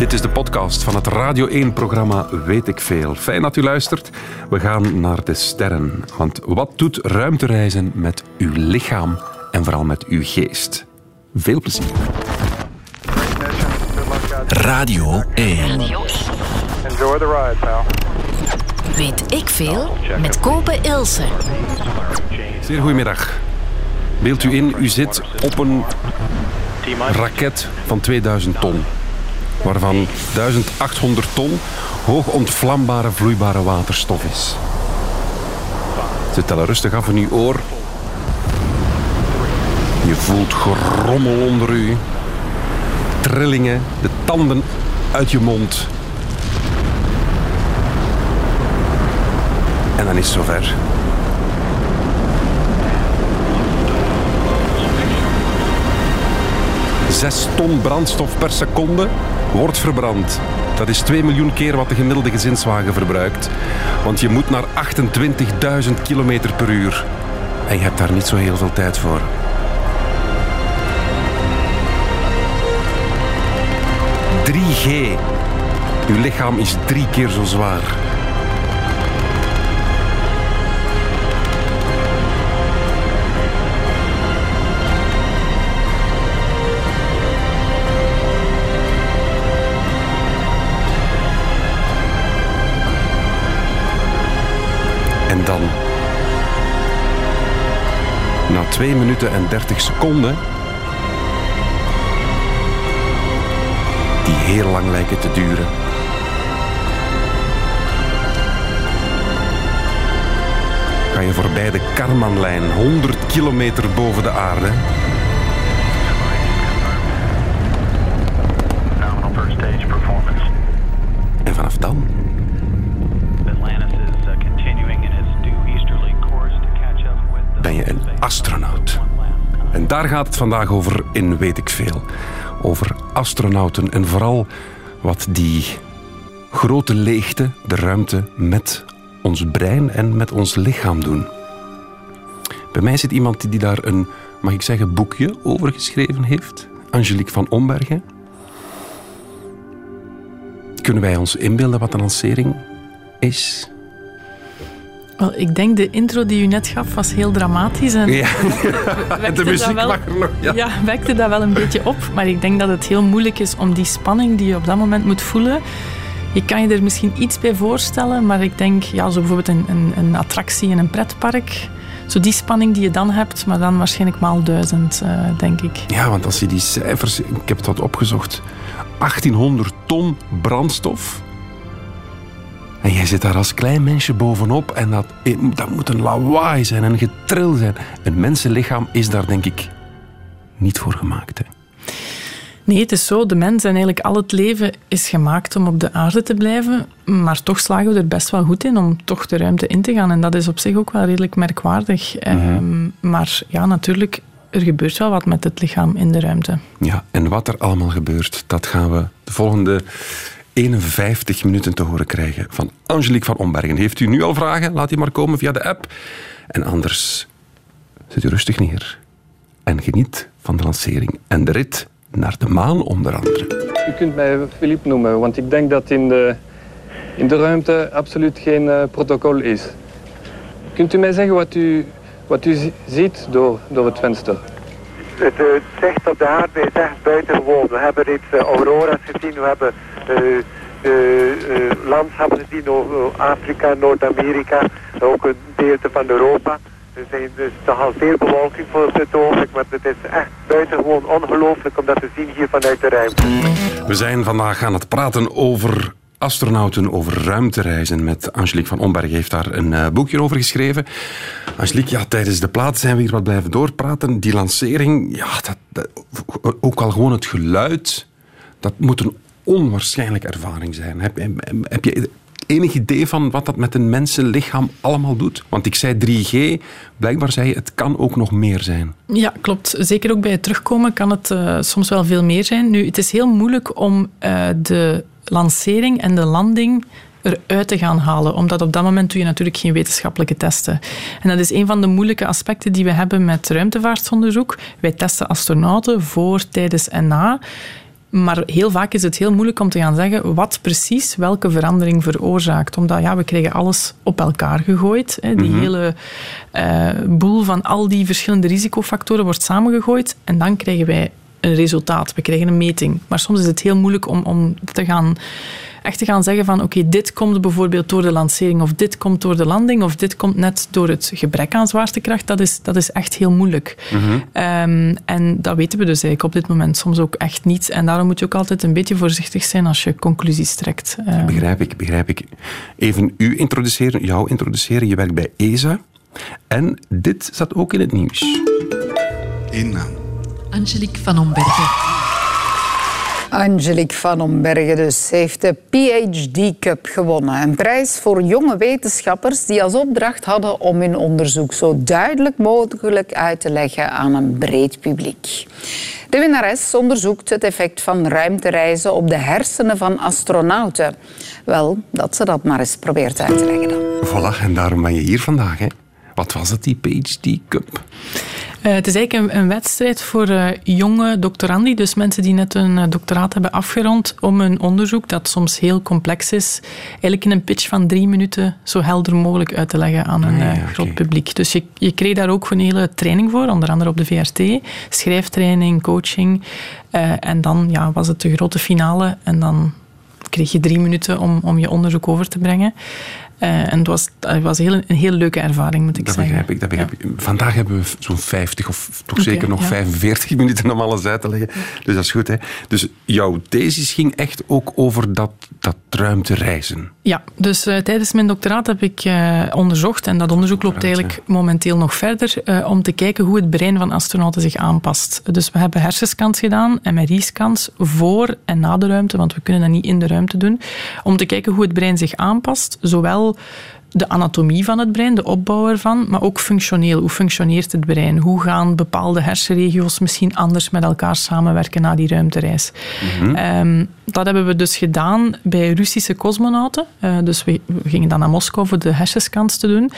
Dit is de podcast van het Radio 1-programma Weet ik Veel. Fijn dat u luistert. We gaan naar de sterren. Want wat doet ruimtereizen met uw lichaam en vooral met uw geest? Veel plezier. Radio 1. Enjoy the ride, pal. Weet ik veel met Kopen Ilse. Zeer goedemiddag. Beeld u in, u zit op een raket van 2000 ton. Waarvan 1800 ton hoog ontvlambare vloeibare waterstof is. Ze tellen rustig af in uw oor. Je voelt gerommel onder u. Trillingen, de tanden uit je mond. En dan is het zover. Zes ton brandstof per seconde wordt verbrand. Dat is 2 miljoen keer wat de gemiddelde gezinswagen verbruikt. Want je moet naar 28.000 km per uur. En je hebt daar niet zo heel veel tijd voor. ...3G. Uw lichaam is drie keer zo zwaar. En dan, na 2 minuten en 30 seconden, die heel lang lijken te duren, ga je voorbij de Karmanlijn, 100 kilometer boven de aarde. Daar gaat het vandaag over in Weet ik Veel. Over astronauten en vooral wat die grote leegte, de ruimte, met ons brein en met ons lichaam doen. Bij mij zit iemand die daar een, mag ik zeggen, boekje over geschreven heeft. Angelique van Ombergen. Kunnen wij ons inbeelden wat de lancering is? Wel, ik denk de intro die u net gaf was heel dramatisch. En Ja, wekte de dat muziek wel- mag er nog. Ja. ja, wekte dat wel een beetje op. Maar ik denk dat het heel moeilijk is om die spanning die je op dat moment moet voelen. Je kan je er misschien iets bij voorstellen, maar ik denk, ja, zo bijvoorbeeld een, een, een attractie in een pretpark. Zo die spanning die je dan hebt, maar dan waarschijnlijk maal duizend, eh, denk ik. Ja, want als je die cijfers, ik heb het wat opgezocht, 1800 ton brandstof. En jij zit daar als klein mensje bovenop en dat, dat moet een lawaai zijn, een getril zijn. Een mensenlichaam is daar denk ik niet voor gemaakt. Hè? Nee, het is zo. De mens en eigenlijk al het leven is gemaakt om op de aarde te blijven. Maar toch slagen we er best wel goed in om toch de ruimte in te gaan. En dat is op zich ook wel redelijk merkwaardig. Ehm, maar ja, natuurlijk, er gebeurt wel wat met het lichaam in de ruimte. Ja, en wat er allemaal gebeurt, dat gaan we de volgende 51 minuten te horen krijgen van Angelique van Ombergen. Heeft u nu al vragen? Laat die maar komen via de app. En anders zit u rustig neer en geniet van de lancering en de rit naar de maan onder andere. U kunt mij Philippe noemen, want ik denk dat in de, in de ruimte absoluut geen eh, protocol is. Kunt u mij zeggen wat u, wat u zi- ziet door, door het venster? Het, eh, het zicht op de aarde is echt buitengewoon. We hebben reeds eh, aurora's gezien, we hebben eh, eh, landschappen gezien over Afrika, Noord-Amerika, ook een gedeelte van Europa. Er zijn dus toch al veel bewolking voor het ogenblik, maar het is echt buitengewoon ongelooflijk om dat te zien hier vanuit de ruimte. We zijn vandaag aan het praten over astronauten, over ruimtereizen. Met Angelique van Omberg heeft daar een eh, boekje over geschreven. Angelique, ja, tijdens de plaat zijn we hier wat blijven doorpraten. Die lancering, ja, dat, ook al gewoon het geluid, dat moet een onwaarschijnlijke ervaring zijn. Heb, heb je enig idee van wat dat met een mensenlichaam allemaal doet? Want ik zei 3G, blijkbaar zei je, het kan ook nog meer zijn. Ja, klopt. Zeker ook bij het terugkomen kan het eh, soms wel veel meer zijn. Nu, het is heel moeilijk om eh, de lancering en de landing eruit te gaan halen. Omdat op dat moment doe je natuurlijk geen wetenschappelijke testen. En dat is een van de moeilijke aspecten die we hebben met ruimtevaartsonderzoek. Wij testen astronauten voor, tijdens en na. Maar heel vaak is het heel moeilijk om te gaan zeggen wat precies welke verandering veroorzaakt. Omdat ja, we krijgen alles op elkaar gegooid. Hè. Die hele eh, boel van al die verschillende risicofactoren wordt samengegooid. En dan krijgen wij een resultaat. We krijgen een meting. Maar soms is het heel moeilijk om, om te gaan echt te gaan zeggen van oké, dit komt bijvoorbeeld door de lancering of dit komt door de landing of dit komt net door het gebrek aan zwaartekracht, dat is, dat is echt heel moeilijk. Ehm, en dat weten we dus eigenlijk op dit moment soms ook echt niet. En daarom moet je ook altijd een beetje voorzichtig zijn als je conclusies trekt. Ehm, Begrijp ik, begrijp ik. Even u introduceren, jou introduceren. Je werkt bij ESA. En dit zat ook in het nieuws. Eén naam. Angelique van Ombergen. Angelique van Ombergen dus heeft de PhD Cup gewonnen. Een prijs voor jonge wetenschappers die als opdracht hadden om hun onderzoek zo duidelijk mogelijk uit te leggen aan een breed publiek. De winnares onderzoekt het effect van ruimtereizen op de hersenen van astronauten. Wel, dat ze dat maar eens probeert uit te leggen dan. Voilà, en daarom ben je hier vandaag. Hè? Wat was het, die PhD Cup? Eh, het is eigenlijk een, een wedstrijd voor eh, jonge doctorandi, dus mensen die net een eh, doctoraat hebben afgerond, om een onderzoek dat soms heel complex is, eigenlijk in een pitch van drie minuten zo helder mogelijk uit te leggen aan een Ah, ja, groot publiek. Dus je, je kreeg daar ook een hele training voor, onder andere op de VRT, schrijftraining, coaching. En dan ja, was het de grote finale en dan kreeg je drie minuten om, om je onderzoek over te brengen. Eh, en het was, het was heel, een heel leuke ervaring, moet ik Dat zeggen. begrijp ik, dat begrijp ik. Vandaag hebben we zo'n 50 of toch zeker nog ja. 45 minuten om alles uit te leggen. Dus dat is goed. Hè? Dus jouw thesis ging echt ook over dat, dat ruimtereizen. Ja, dus eh, tijdens mijn doctoraat heb ik eh, onderzocht, en dat onderzoek loopt eigenlijk momenteel nog verder, om te kijken hoe het brein van astronauten zich aanpast. Dus we hebben hersenscans gedaan, MRI-scans, voor en na de ruimte, want we kunnen dat niet in de ruimte doen, om te kijken hoe het brein zich aanpast, zowel de anatomie van het brein, de opbouw ervan, maar ook functioneel. Hoe functioneert het brein? Hoe gaan bepaalde hersenregio's misschien anders met elkaar samenwerken na die ruimtereis? Ehm, dat hebben we dus gedaan bij Russische cosmonauten. Eh, dus we, we gingen dan naar Moskou voor de hersenscans te doen.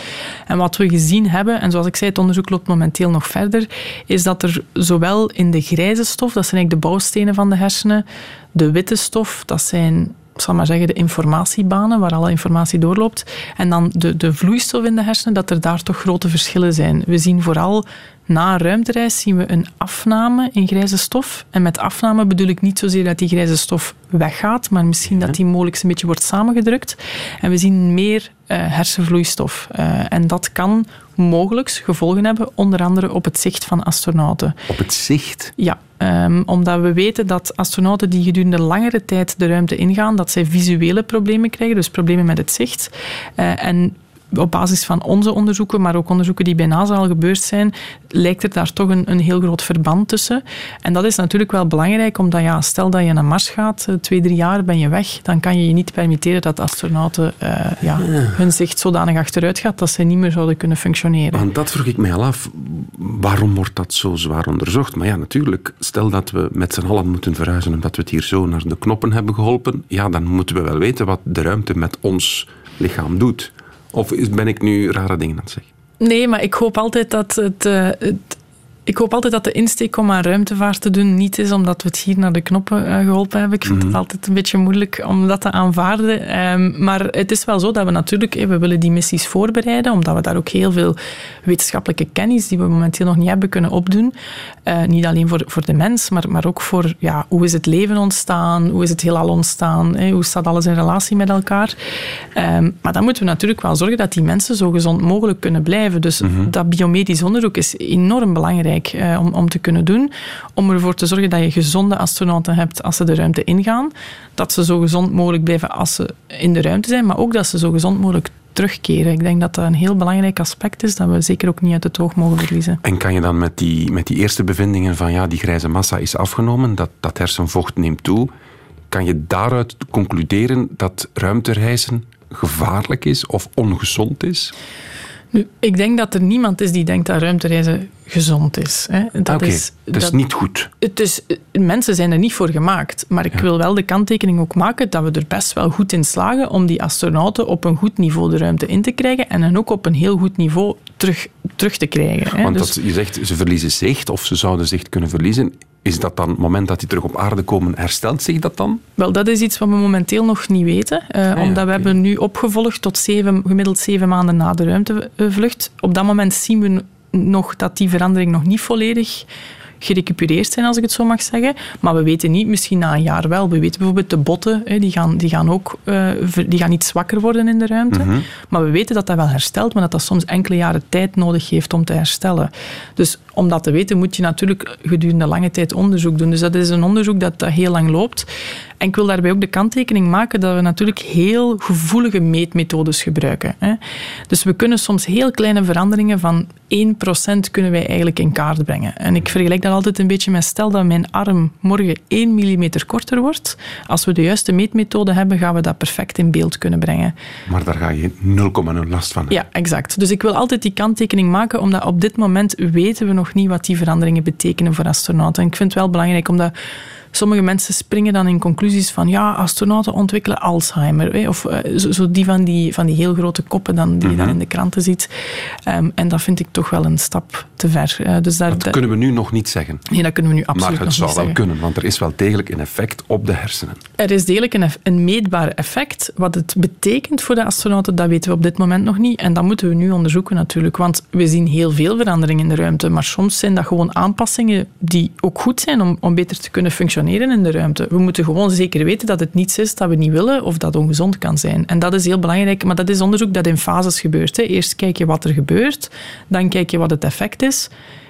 En wat we gezien hebben, en zoals ik zei, het onderzoek loopt momenteel nog verder, is dat er zowel in de grijze stof, dat zijn eigenlijk de bouwstenen van de hersenen, de witte stof, dat zijn zal maar zeggen, de informatiebanen waar alle informatie doorloopt. En dan de, de vloeistof in de hersenen, dat er daar toch grote verschillen zijn. We zien vooral na een ruimtereis zien we een afname in grijze stof. En met afname bedoel ik niet zozeer dat die grijze stof weggaat, maar misschien dat die mogelijk een beetje wordt samengedrukt. En we zien meer eh, hersenvloeistof. Eh, en dat kan mogelijk gevolgen hebben, onder andere op het zicht van astronauten. Op het zicht. Ja, ehm, omdat we weten dat astronauten die gedurende langere tijd de ruimte ingaan, dat zij visuele problemen krijgen, dus problemen met het zicht. Eh, en op basis van onze onderzoeken, maar ook onderzoeken die bij NASA al gebeurd zijn, lijkt er daar toch een, een heel groot verband tussen. En dat is natuurlijk wel belangrijk, omdat ja, stel dat je naar Mars gaat, eh, twee, drie jaar ben je weg, dan kan je je niet permitteren dat astronauten eh, ja, hun zicht zodanig achteruit gaat dat ze niet meer zouden kunnen functioneren. Want dat vroeg ik mij al af. Waarom wordt dat zo zwaar onderzocht? Maar ja, natuurlijk. Stel dat we met z'n allen moeten verhuizen omdat we het hier zo naar de knoppen hebben geholpen. Ja, dan moeten we wel weten wat de ruimte met ons lichaam doet. Of ben ik nu rare dingen aan het zeggen? Nee, maar ik hoop altijd dat het, eh, het- ik hoop altijd dat de insteek om aan ruimtevaart te doen niet is omdat we het hier naar de knoppen eh, geholpen hebben. Ik vind het altijd een beetje moeilijk om dat te aanvaarden. Ehm, maar het is wel zo dat we natuurlijk, eh, we willen die missies voorbereiden, omdat we daar ook heel veel wetenschappelijke kennis die we momenteel nog niet hebben kunnen opdoen. Eh, niet alleen voor, voor de mens, maar, maar ook voor ja, hoe is het leven ontstaan, hoe is het heelal ontstaan, hoe staat alles in relatie met elkaar. Ehm, maar dan moeten we natuurlijk wel zorgen dat die mensen zo gezond mogelijk kunnen blijven. Dus dat biomedisch onderzoek is enorm belangrijk eh, om, om te kunnen doen. Om ervoor te zorgen dat je gezonde astronauten hebt als ze de ruimte ingaan. Dat ze zo gezond mogelijk blijven als ze in de ruimte zijn, maar ook dat ze zo gezond mogelijk terugkeren. Ik denk dat dat een heel belangrijk aspect is dat we zeker ook niet uit het oog mogen verliezen. En kan je dan met die, met die eerste bevindingen van ja, die grijze massa is afgenomen, dat, dat hersenvocht neemt toe, kan je daaruit concluderen dat ruimtereizen gevaarlijk is of ongezond is? Nu, ik denk dat er niemand is die denkt dat ruimtereizen gezond is. Hè. Dat Oké, is, dat is niet goed. Het is, mensen zijn er niet voor gemaakt. Maar ik wil wel de kanttekening ook maken dat we er best wel goed in slagen om die astronauten op een goed niveau de ruimte in te krijgen en hen ook op een heel goed niveau terug, terug te krijgen. Hè. Want Dus- dat, je zegt ze verliezen zicht of ze zouden zicht kunnen verliezen. Is dat dan, het moment dat die terug op aarde komen, herstelt zich dat dan? Wel, dat is iets wat we momenteel nog niet weten. eh, ja, omdat we hebben nu opgevolgd tot zeven, gemiddeld zeven maanden na de ruimtevlucht. Op dat moment zien we nog dat die verandering nog niet volledig gerecupereerd zijn, als ik het zo mag zeggen. Maar we weten niet, misschien na een jaar wel. We weten bijvoorbeeld de botten, hè, die, gaan, die gaan ook eh, die gaan iets zwakker worden in de ruimte. Maar we weten dat dat wel herstelt, maar dat dat soms enkele jaren tijd nodig heeft om te herstellen. Dus om dat te weten moet je natuurlijk gedurende lange tijd onderzoek doen. Dus dat is een onderzoek dat, dat heel lang loopt. En ik wil daarbij ook de kanttekening maken dat we natuurlijk heel gevoelige meetmethodes gebruiken. Hè. Dus we kunnen soms heel kleine veranderingen van 1% kunnen wij eigenlijk in kaart brengen. En ik vergelijk dat altijd een beetje met stel dat mijn arm morgen 1 mm korter wordt. Als we de juiste meetmethode hebben, gaan we dat perfect in beeld kunnen brengen. Maar daar ga je 0,0 last van hebben. Ja, exact. Dus ik wil altijd die kanttekening maken, omdat op dit moment weten we nog niet wat die veranderingen betekenen voor astronauten. En ik vind het wel belangrijk, omdat sommige mensen springen dan in conclusies van ja, astronauten ontwikkelen Alzheimer. hè, Of eh, zo, zo die, van die van die heel grote koppen dan, die je dan in de kranten ziet. Ehm, en dat vind ik toch wel een stap te ver. Eh, dus daar, Dat kunnen we nu nog niet zeggen. nee, dat kunnen we nu absoluut Maar het nog zou niet wel zeggen. kunnen, want er is wel degelijk een effect op de hersenen. Er is degelijk een, een meetbaar effect. Wat het betekent voor de astronauten, dat weten we op dit moment nog niet. En dat moeten we nu onderzoeken natuurlijk. Want we zien heel veel veranderingen in de ruimte. Maar soms zijn dat gewoon aanpassingen die ook goed zijn om, om beter te kunnen functioneren in de ruimte. We moeten gewoon zeker weten dat het niets is dat we niet willen of dat ongezond kan zijn. En dat is heel belangrijk. Maar dat is onderzoek dat in fases gebeurt. Hè. Eerst kijk je wat er gebeurt. Dan kijk je wat het effect is.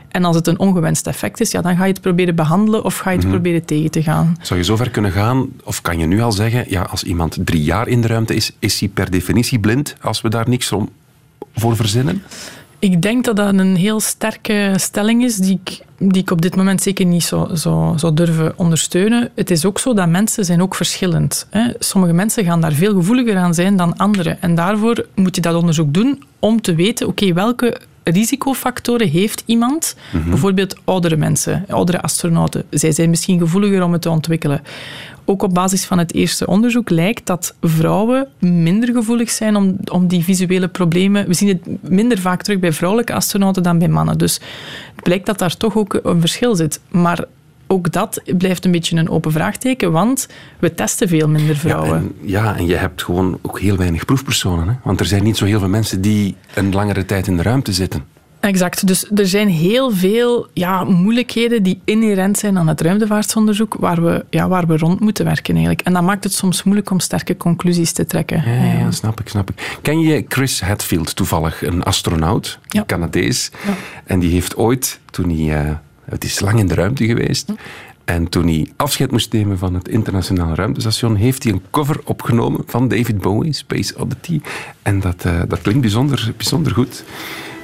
En als het een ongewenst effect is, ja, dan ga je het proberen behandelen of ga je het proberen tegen te gaan. Zou je zover kunnen gaan, of kan je nu al zeggen, ja, als iemand drie jaar in de ruimte is, is hij per definitie blind als we daar niks om voor verzinnen? Ik denk dat dat een heel sterke stelling is, die ik, die ik op dit moment zeker niet zo, zo, zou durven ondersteunen. Het is ook zo dat mensen zijn ook verschillend. Hè. Sommige mensen gaan daar veel gevoeliger aan zijn dan anderen. En daarvoor moet je dat onderzoek doen om te weten, oké, welke risicofactoren heeft iemand? Bijvoorbeeld oudere mensen, oudere astronauten. Zij zijn misschien gevoeliger om het te ontwikkelen. Ook op basis van het eerste onderzoek lijkt dat vrouwen minder gevoelig zijn om, om die visuele problemen. We zien het minder vaak terug bij vrouwelijke astronauten dan bij mannen. Dus het blijkt dat daar toch ook een verschil zit. Maar ook dat blijft een beetje een open vraagteken, want we testen veel minder Ja vrouwen. en, ja, en je hebt gewoon ook heel weinig proefpersonen. Hè? Want er zijn niet zo heel veel mensen die een langere tijd in de ruimte zitten. Exact. Dus er zijn heel veel ja, moeilijkheden die inherent zijn aan het ruimtevaartsonderzoek, waar we, ja, waar we rond moeten werken eigenlijk. En dat maakt het soms moeilijk om sterke conclusies te trekken. Ja, ja, snap ik, snap ik. Ken je Chris Hadfield toevallig, een astronaut, Ja. Canadees? En die heeft ooit, toen hij... eh, het is lang in de ruimte geweest. En toen hij afscheid moest nemen van het internationale ruimtestation, heeft hij een cover opgenomen van David Bowie, Space Oddity. En dat, eh, dat klinkt bijzonder, bijzonder goed.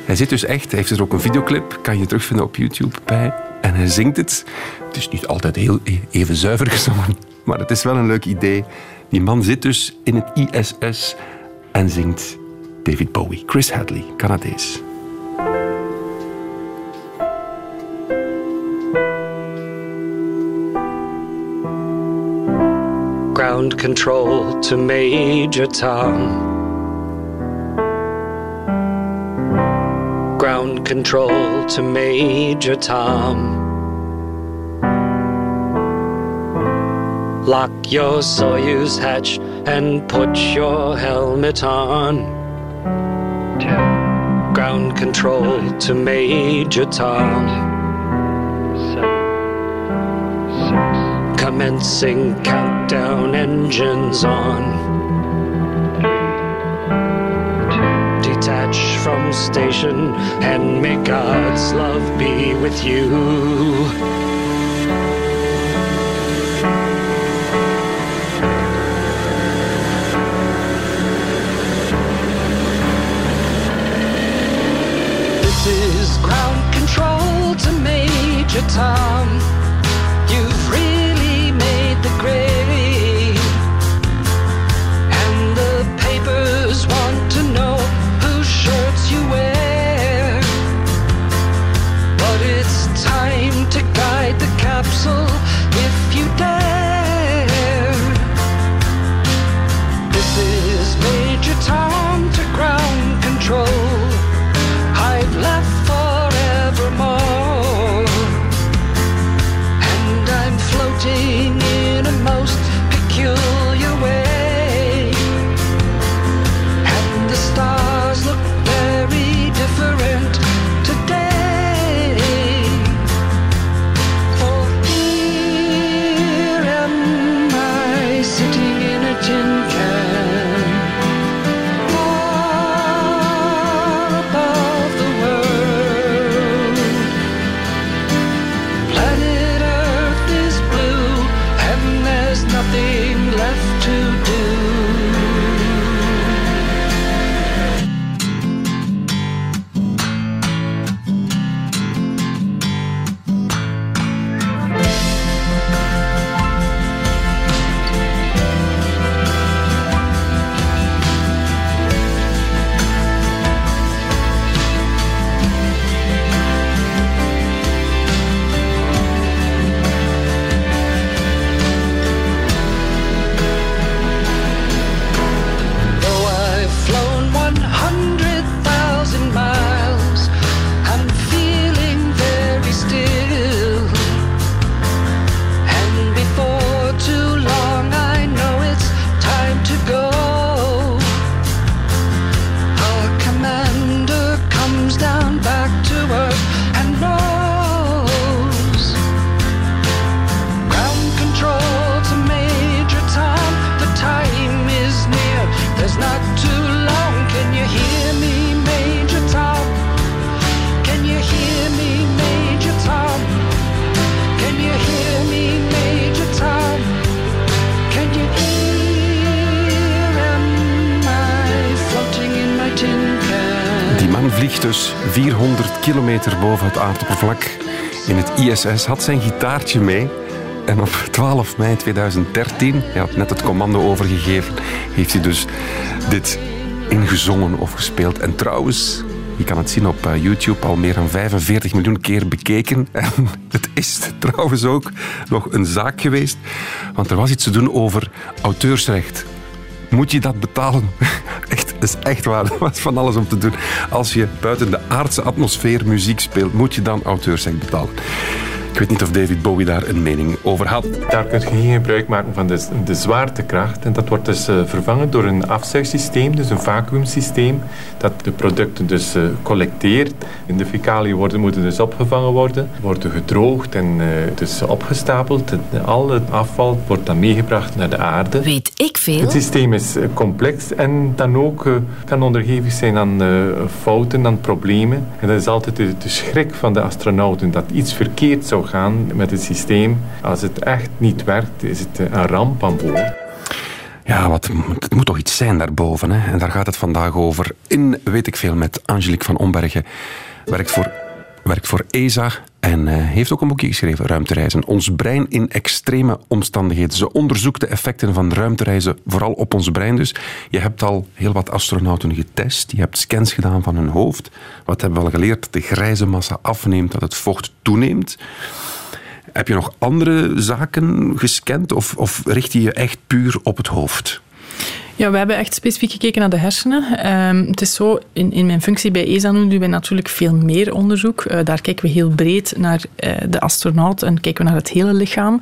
Hij zit dus echt, hij heeft er ook een videoclip, kan je terugvinden op YouTube bij. En hij zingt het. Het is niet altijd heel e- even zuiver gezongen, maar het is wel een leuk idee. Die man zit dus in het ISS en zingt David Bowie. Chris Hadley, Canadees. Ground control to Major Tom. Ground control to Major Tom. Lock your Soyuz hatch and put your helmet on. Ten, Ground control to Major Tom. seven, six, Commencing countdown engines on. Station and may God's love be with you. Dus 400 kilometer boven het aardoppervlak in het ISS, had zijn gitaartje mee. En op 12 mei 2013, hij had net het commando overgegeven, heeft hij dus dit ingezongen of gespeeld. En trouwens, je kan het zien op eh, YouTube, al meer dan 45 miljoen keer bekeken. En het is trouwens ook nog een zaak geweest, want er was iets te doen over auteursrecht. Moet je dat betalen? Echt, dat is echt waar. Was van alles om te doen. Als je buiten de aardse atmosfeer muziek speelt, moet je dan auteursrecht betalen. Ik weet niet of David Bowie daar een mening over had. Daar kun je geen gebruik maken van de, de zwaartekracht. En dat wordt dus eh, vervangen door een afzuigsysteem, dus een vacuümsysteem, dat de producten dus eh, collecteert. In de fecaliën worden, moeten dus opgevangen worden, worden gedroogd en eh, dus opgestapeld. En al het afval wordt dan meegebracht naar de aarde. Weet ik veel? Het systeem is complex en dan ook kan onderhevig zijn aan eh, fouten, aan problemen. En dat is altijd de, de schrik van de astronauten, dat iets verkeerd zou met het systeem. Als het echt niet werkt, is het eh, een ramp aan boord. Ja, wat, het moet toch iets zijn daarboven. Hè? En daar gaat het vandaag over. In Weet ik veel met Angelique van Ombergen. Werkt voor, werkt voor ESA en eh, heeft ook een boekje geschreven, Ruimtereizen. Ons brein in extreme omstandigheden. Ze onderzoekt de effecten van ruimtereizen, vooral op ons brein dus. Je hebt al heel wat astronauten getest. Je hebt scans gedaan van hun hoofd. Wat hebben we al geleerd? Dat de grijze massa afneemt, dat het vocht toeneemt. Heb je nog andere zaken gescand of, of richt je je echt puur op het hoofd? Ja, we hebben echt specifiek gekeken naar de hersenen. Ehm, het is zo, in, in mijn functie bij ESA doen we natuurlijk veel meer onderzoek. Eh, daar kijken we heel breed naar eh, de astronaut en kijken we naar het hele lichaam.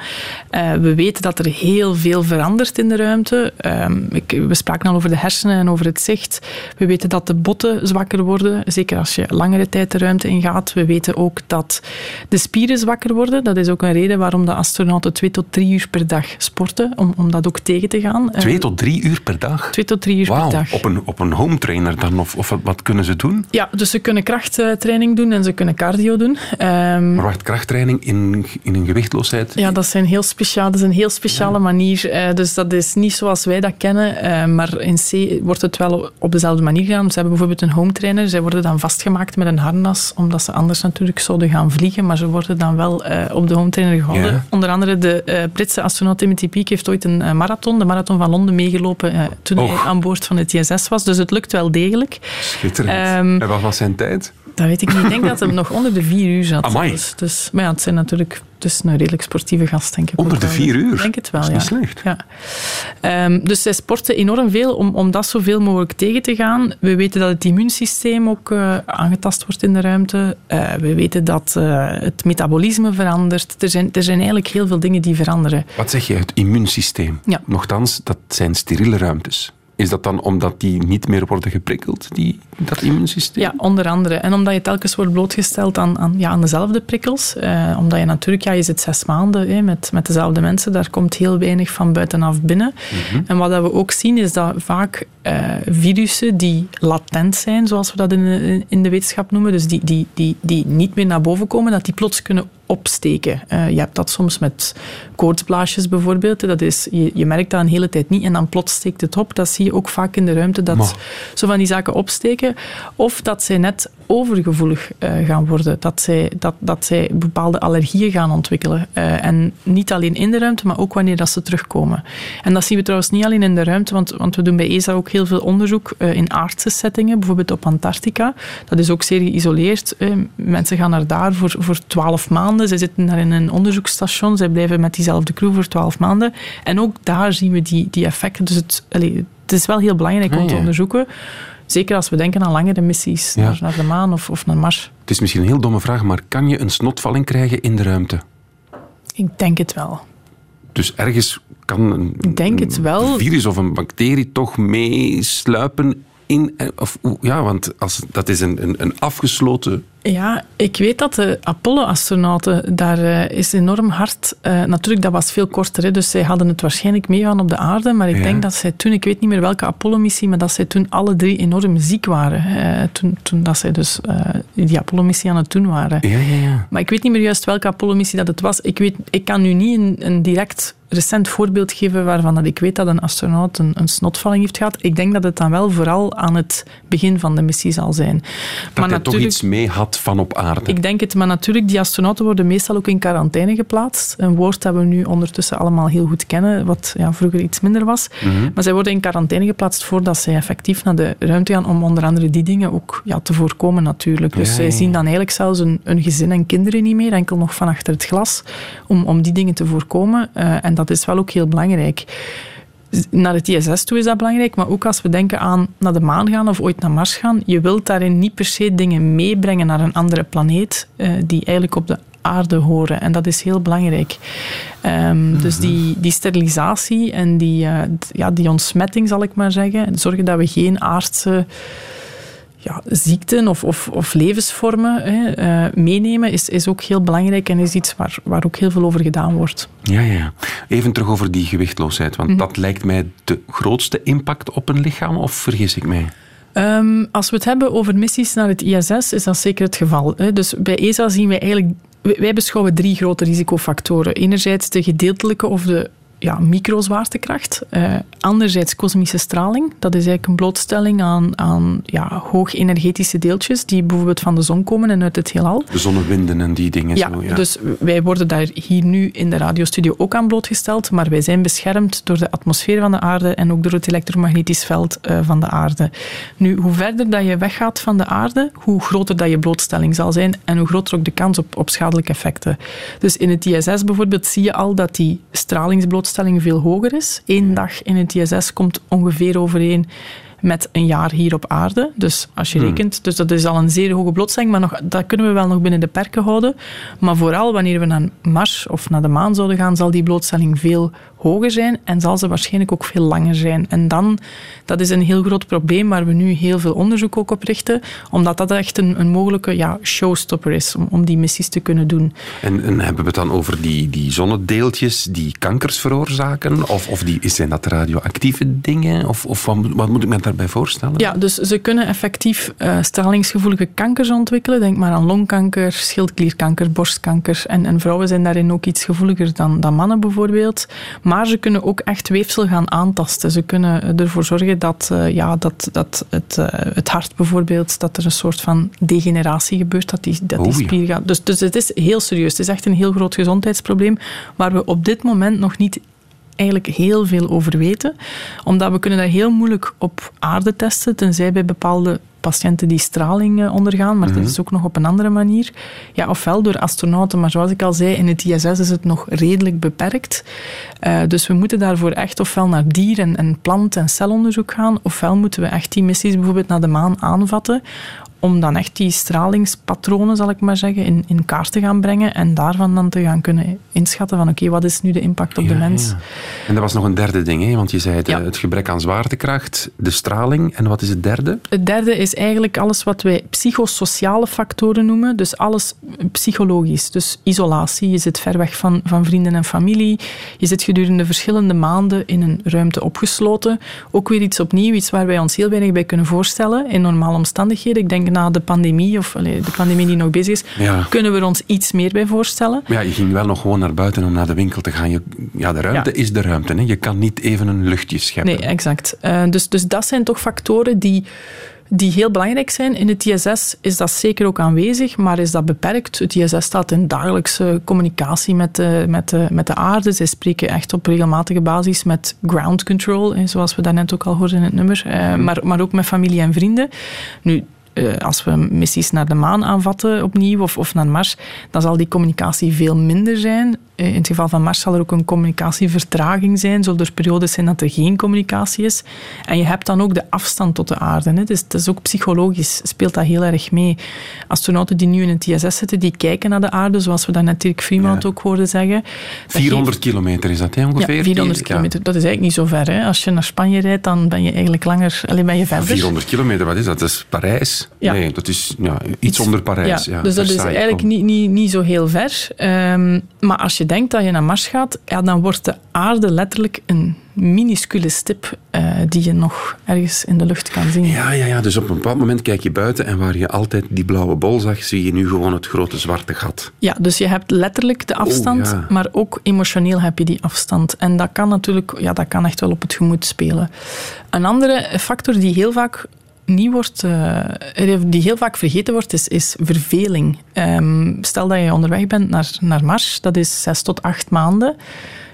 Eh, we weten dat er heel veel verandert in de ruimte. Ehm, ik, we spraken al over de hersenen en over het zicht. We weten dat de botten zwakker worden, zeker als je langere tijd de ruimte ingaat. We weten ook dat de spieren zwakker worden. Dat is ook een reden waarom de astronauten twee tot drie uur per dag sporten, om, om dat ook tegen te gaan. Twee tot drie uur per dag? Twee tot drie uur per dag. op een, op een home trainer dan? Of, of wat, kunnen ze doen? Ja, dus ze kunnen krachttraining doen en ze kunnen cardio doen. Ehm, Maar wacht, krachttraining in, in een gewichtloosheid? ja, dat, zijn heel speciaal, dat is een heel speciale manier. Eh, dus dat is niet zoals wij dat kennen. eh, maar in C wordt het wel op dezelfde manier gedaan. Ze hebben bijvoorbeeld een home trainer. Zij worden dan vastgemaakt met een harnas, omdat ze anders natuurlijk zouden gaan vliegen. Maar ze worden dan wel eh, op de home trainer gehouden. Ja. Onder andere de eh, Britse astronaut Timothy Peake heeft ooit een marathon, de marathon van Londen, meegelopen eh, toen Och. hij aan boord van het ISS was. Dus het lukt wel degelijk. Schitterend. Ehm, en wat was zijn tijd? Dat weet ik niet. Ik denk dat hij nog onder de vier uur zat. Amai. Dus, dus, maar ja, het zijn natuurlijk is een redelijk sportieve gast, denk ik. Onder de vier uur? Ik denk het wel, Dat is ja. niet slecht. Ja. Ehm, dus zij sporten enorm veel om, om dat zoveel mogelijk tegen te gaan. We weten dat het immuunsysteem ook eh, aangetast wordt in de ruimte. Eh, we weten dat eh, het metabolisme verandert. Er zijn, er zijn eigenlijk heel veel dingen die veranderen. Wat zeg je, het immuunsysteem? Ja. Nochtans, dat zijn steriele ruimtes. Is dat dan omdat die niet meer worden geprikkeld, die, dat immuunsysteem? Ja, onder andere. En omdat je telkens wordt blootgesteld aan, aan, ja, aan dezelfde prikkels. Eh, omdat je natuurlijk, ja, je zit zes maanden hè, met, met dezelfde mensen. Daar komt heel weinig van buitenaf binnen. En wat dat we ook zien, is dat vaak eh, virussen die latent zijn, zoals we dat in, de- in de wetenschap noemen, dus die, die, die, die niet meer naar boven komen, dat die plots kunnen opsteken. Eh, je hebt dat soms met koortsblaasjes bijvoorbeeld. Dat is, je, je merkt dat een hele tijd niet en dan plots steekt het op. Dat zie je ook vaak in de ruimte, dat Maar- zo van die zaken opsteken. Of dat zij net overgevoelig eh, gaan worden. Dat zij, dat, dat zij bepaalde allergieën gaan ontwikkelen. Eh, en niet alleen in de ruimte, maar ook wanneer dat ze terugkomen. En dat zien we trouwens niet alleen in de ruimte, want, want we doen bij ESA ook heel veel onderzoek eh, in aardse settingen, bijvoorbeeld op Antarctica. Dat is ook zeer geïsoleerd. mensen gaan naar daar voor, voor 12 maanden. Zij zitten daar in een onderzoeksstation. Zij blijven met diezelfde crew voor 12 maanden. En ook daar zien we die, die effecten. Dus het, allee, het is wel heel belangrijk om Ah, te onderzoeken. Zeker als we denken aan langere missies Ja. naar, naar de maan of, of naar Mars. Het is misschien een heel domme vraag, maar kan je een snotvalling krijgen in de ruimte? Ik denk het wel. Dus ergens kan een, Ik denk het wel. een virus of een bacterie toch meesluipen in... eh, Of, ja, want als, dat is een, een, een afgesloten... Ja, ik weet dat de Apollo-astronauten, daar eh, is enorm hard... eh, natuurlijk, dat was veel korter, hè, dus zij hadden het waarschijnlijk meegaan op de aarde, maar ik Ja. denk dat zij toen, ik weet niet meer welke Apollo-missie, maar dat zij toen alle drie enorm ziek waren. toen, toen dat zij dus eh, die Apollo-missie aan het doen waren. Ja, ja, ja. Maar ik weet niet meer juist welke Apollo-missie dat het was. Ik, weet, ik kan nu niet een, een direct recent voorbeeld geven waarvan dat ik weet dat een astronaut een, een snotvalling heeft gehad. Ik denk dat het dan wel vooral aan het begin van de missie zal zijn. Dat hij toch iets mee had van op aarde. Ik denk het, maar natuurlijk, die astronauten worden meestal ook in quarantaine geplaatst. Een woord dat we nu ondertussen allemaal heel goed kennen, wat ja, vroeger iets minder was. Mhm. Maar zij worden in quarantaine geplaatst voordat zij effectief naar de ruimte gaan, om onder andere die dingen ook ja, te voorkomen natuurlijk. Dus Ja, zij zien dan eigenlijk zelfs een, een gezin en kinderen niet meer, enkel nog van achter het glas, om, om die dingen te voorkomen. Eh, en dat is wel ook heel belangrijk naar het ISS toe is dat belangrijk, maar ook als we denken aan naar de maan gaan of ooit naar Mars gaan, je wilt daarin niet per se dingen meebrengen naar een andere planeet eh, die eigenlijk op de aarde horen. En dat is heel belangrijk. Ehm, Dus die, die sterilisatie en die, eh, ja, die ontsmetting, zal ik maar zeggen, zorgen dat we geen aardse ja, ziekten of, of, of levensvormen hè, eh, meenemen, is, is ook heel belangrijk en is iets waar, waar ook heel veel over gedaan wordt. Ja, ja. Even terug over die gewichtloosheid, want Mhm. dat lijkt mij de grootste impact op een lichaam, of vergis ik mij? Ehm, als we het hebben over missies naar het ISS, is dat zeker het geval. Hè. Dus bij ESA zien wij eigenlijk... wij- Wij beschouwen drie grote risicofactoren. Enerzijds de gedeeltelijke of de ja, microzwaartekracht. Eh, anderzijds kosmische straling. Dat is eigenlijk een blootstelling aan, aan ja, hoogenergetische deeltjes die bijvoorbeeld van de zon komen en uit het heelal. De zonnewinden en die dingen Ja, zo. Ja. dus wij worden daar hier nu in de radiostudio ook aan blootgesteld, maar wij zijn beschermd door de atmosfeer van de aarde en ook door het elektromagnetisch veld eh, van de aarde. Nu, hoe verder dat je weggaat van de aarde, hoe groter dat je blootstelling zal zijn en hoe groter ook de kans op, op schadelijke effecten. Dus in het ISS bijvoorbeeld zie je al dat die stralingsblootstelling veel hoger is. Eén dag in het ISS komt ongeveer overeen met een jaar hier op aarde. Dus als je Hmm. rekent, dus dat is al een zeer hoge blootstelling, maar nog, dat kunnen we wel nog binnen de perken houden. Maar vooral wanneer we naar Mars of naar de maan zouden gaan, zal die blootstelling veel hoger zijn en zal ze waarschijnlijk ook veel langer zijn. En dan, dat is een heel groot probleem waar we nu heel veel onderzoek ook op richten, omdat dat echt een, een mogelijke ja, showstopper is om, om die missies te kunnen doen. En, en hebben we het dan over die, die zonnedeeltjes die kankers veroorzaken? Of, of die, zijn dat radioactieve dingen? Of, of wat, moet- wat moet ik me daarbij voorstellen? Ja, dus ze kunnen effectief eh, stralingsgevoelige kankers ontwikkelen. Denk maar aan longkanker, schildklierkanker, borstkanker. En, en vrouwen zijn daarin ook iets gevoeliger dan, dan mannen bijvoorbeeld. Maar ze kunnen ook echt weefsel gaan aantasten. Ze kunnen ervoor zorgen dat, eh, ja, dat, dat het, eh, het hart bijvoorbeeld, dat er een soort van degeneratie gebeurt, dat die, dat die spier gaat. Dus, dus het is heel serieus. Het is echt een heel groot gezondheidsprobleem waar we op dit moment nog niet eigenlijk heel veel over weten. Omdat we kunnen dat heel moeilijk op aarde testen, tenzij bij bepaalde patiënten die straling eh, ondergaan, maar Mhm. dat is ook nog op een andere manier. Ja, ofwel door astronauten, maar zoals ik al zei, in het ISS is het nog redelijk beperkt. Eh, dus we moeten daarvoor echt ofwel naar dier- en, en plant- en celonderzoek gaan, ofwel moeten we echt die missies bijvoorbeeld naar de maan aanvatten om dan echt die stralingspatronen, zal ik maar zeggen, in, in kaart te gaan brengen en daarvan dan te gaan kunnen inschatten van oké, wat is nu de impact op de mens? Ja. En er was nog een derde ding, hè? want je zei het, eh, het gebrek aan zwaartekracht, de straling. En wat is het derde? Het derde is eigenlijk alles wat wij psychosociale factoren noemen. Dus alles psychologisch. Dus isolatie, je zit ver weg van, van vrienden en familie. Je zit gedurende verschillende maanden in een ruimte opgesloten. Ook weer iets opnieuw, iets waar wij ons heel weinig bij kunnen voorstellen in normale omstandigheden. Ik denk na de pandemie, of allee, de pandemie die nog bezig is, Ja. kunnen we er ons iets meer bij voorstellen. Maar ja, je ging wel nog gewoon naar buiten om naar de winkel te gaan. Je, ja, de ruimte Ja. is de ruimte. Hè? Je kan niet even een luchtje scheppen. Nee, exact. Eh, dus, dus dat zijn toch factoren die, die heel belangrijk zijn. In het ISS is dat zeker ook aanwezig, maar is dat beperkt. Het ISS staat in dagelijkse communicatie met de, met de, met de aarde. Zij spreken echt op regelmatige basis met ground control, zoals we daarnet ook al hoorden in het nummer. Eh, maar, maar ook met familie en vrienden. Nu, eh, als we missies naar de maan aanvatten opnieuw of, of naar Mars, dan zal die communicatie veel minder zijn. Eh, In het geval van Mars zal er ook een communicatievertraging zijn. Zullen er periodes zijn dat er geen communicatie is. En je hebt dan ook de afstand tot de aarde. Hè. Dus het is ook psychologisch, speelt dat heel erg mee. Astronauten die nu in het ISS zitten, die kijken naar de aarde, zoals we daarnet Dirk Freeman ook hoorden zeggen. Dat 400 kilometer is dat hè, ongeveer? ja, 400 kilometer. Dat is eigenlijk niet zo ver. Hè. Als je naar Spanje rijdt, dan ben je eigenlijk langer... Alleen ben je verder. 400 kilometer, wat is dat? Dat is Parijs? Ja. Nee, dat is ja, iets onder Parijs. Ja, dus dat is eigenlijk niet, niet, niet zo heel ver. Ehm, maar als je denkt dat je naar Mars gaat, ja, dan wordt de aarde letterlijk een minuscule stip eh, die je nog ergens in de lucht kan zien. Ja, ja, ja, dus op een bepaald moment kijk je buiten en waar je altijd die blauwe bol zag, zie je nu gewoon het grote zwarte gat. Ja, dus je hebt letterlijk de afstand, Oh, ja. maar ook emotioneel heb je die afstand. En dat kan natuurlijk, ja, dat kan echt wel op het gemoed spelen. Een andere factor die heel vaak niet wordt, eh, die heel vaak vergeten wordt, is, is verveling. Ehm, stel dat je onderweg bent naar, naar Mars, dat is zes tot acht maanden.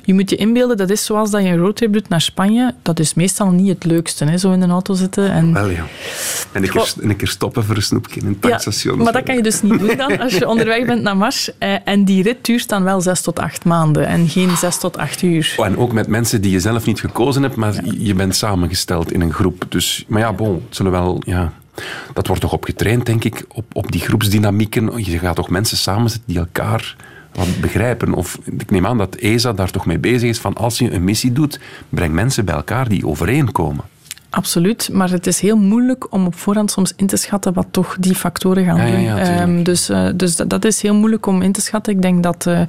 Je moet je inbeelden, dat is zoals dat je een roadtrip doet naar Spanje. Dat is meestal niet het leukste, hè, zo in een auto zitten. En Wel ja. En een keer, een keer stoppen voor een snoepje in een tankstation. maar dat kan je dus niet doen dan als je onderweg bent naar Mars. Eh, en die rit duurt dan wel zes tot acht maanden en geen zes tot acht uur. Oh, en ook met mensen die je zelf niet gekozen hebt, maar je bent samengesteld in een groep. Dus, maar ja, bon, het zullen wel... Ja, dat wordt toch op getraind, denk ik, op, op die groepsdynamieken. Je gaat toch mensen samenzetten die elkaar wat begrijpen. Of ik neem aan dat ESA daar toch mee bezig is van als je een missie doet, breng mensen bij elkaar die overeenkomen. Absoluut, maar het is heel moeilijk om op voorhand soms in te schatten wat toch die factoren gaan Ja, ja, doen. ja. Ehm, dus uh, dus dat, dat, is heel moeilijk om in te schatten. Ik denk dat uh,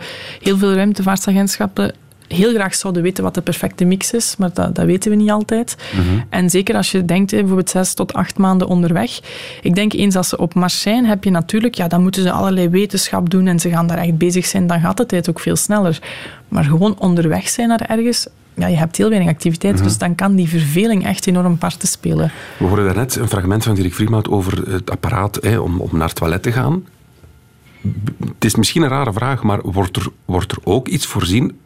heel veel ruimtevaartagentschappen heel graag zouden weten wat de perfecte mix is, maar dat, dat weten we niet altijd. Mhm. En zeker als je denkt, bijvoorbeeld zes tot acht maanden onderweg. Ik denk eens als ze op Mars zijn, heb je natuurlijk, ja, dan moeten ze allerlei wetenschap doen en ze gaan daar echt bezig zijn, dan gaat de tijd ook veel sneller. Maar gewoon onderweg zijn naar ergens, ja, je hebt heel weinig activiteit, mm-hmm. dus dan kan die verveling echt enorm parten spelen. We hoorden daarnet een fragment van Dirk Vriemhout over het apparaat hè, om, om naar het toilet te gaan. Het is misschien een rare vraag, maar wordt er, wordt er ook iets voorzien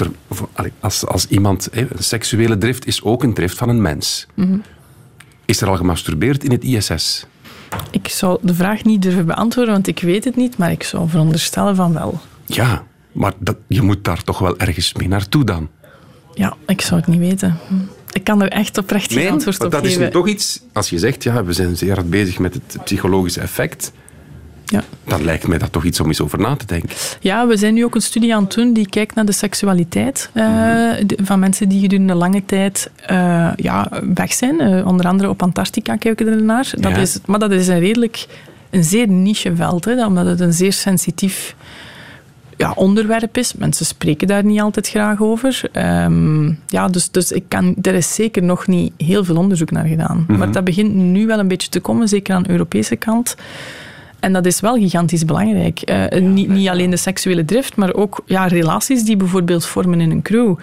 ter, als, als iemand, een seksuele drift is ook een drift van een mens. Mm-hmm. Is er al gemasturbeerd in het ISS? Ik zou de vraag niet durven beantwoorden, want ik weet het niet, maar ik zou veronderstellen van wel. Ja, maar dat, je moet daar toch wel ergens mee naartoe dan? Ja, ik zou het niet weten. Ik kan er echt oprecht geen nee, antwoord op dat geven. is nu toch iets, als je zegt, ja, we zijn zeer hard bezig met het psychologische effect... Ja. Dan lijkt mij dat toch iets om eens over na te denken. Ja, we zijn nu ook een studie aan het doen die kijkt naar de seksualiteit uh, Mhm. van mensen die gedurende lange tijd uh, ja, weg zijn. Uh, onder andere op Antarctica kijken we ernaar. Dat Ja. is, maar dat is een redelijk, een zeer niche veld, hè, omdat het een zeer sensitief ja, onderwerp is. Mensen spreken daar niet altijd graag over. Um, ja, dus, dus ik kan, er is zeker nog niet heel veel onderzoek naar gedaan. Mhm. Maar dat begint nu wel een beetje te komen, zeker aan de Europese kant. En dat is wel gigantisch belangrijk. Uh, ja, niet, niet alleen de seksuele drift, maar ook ja, relaties die bijvoorbeeld vormen in een crew.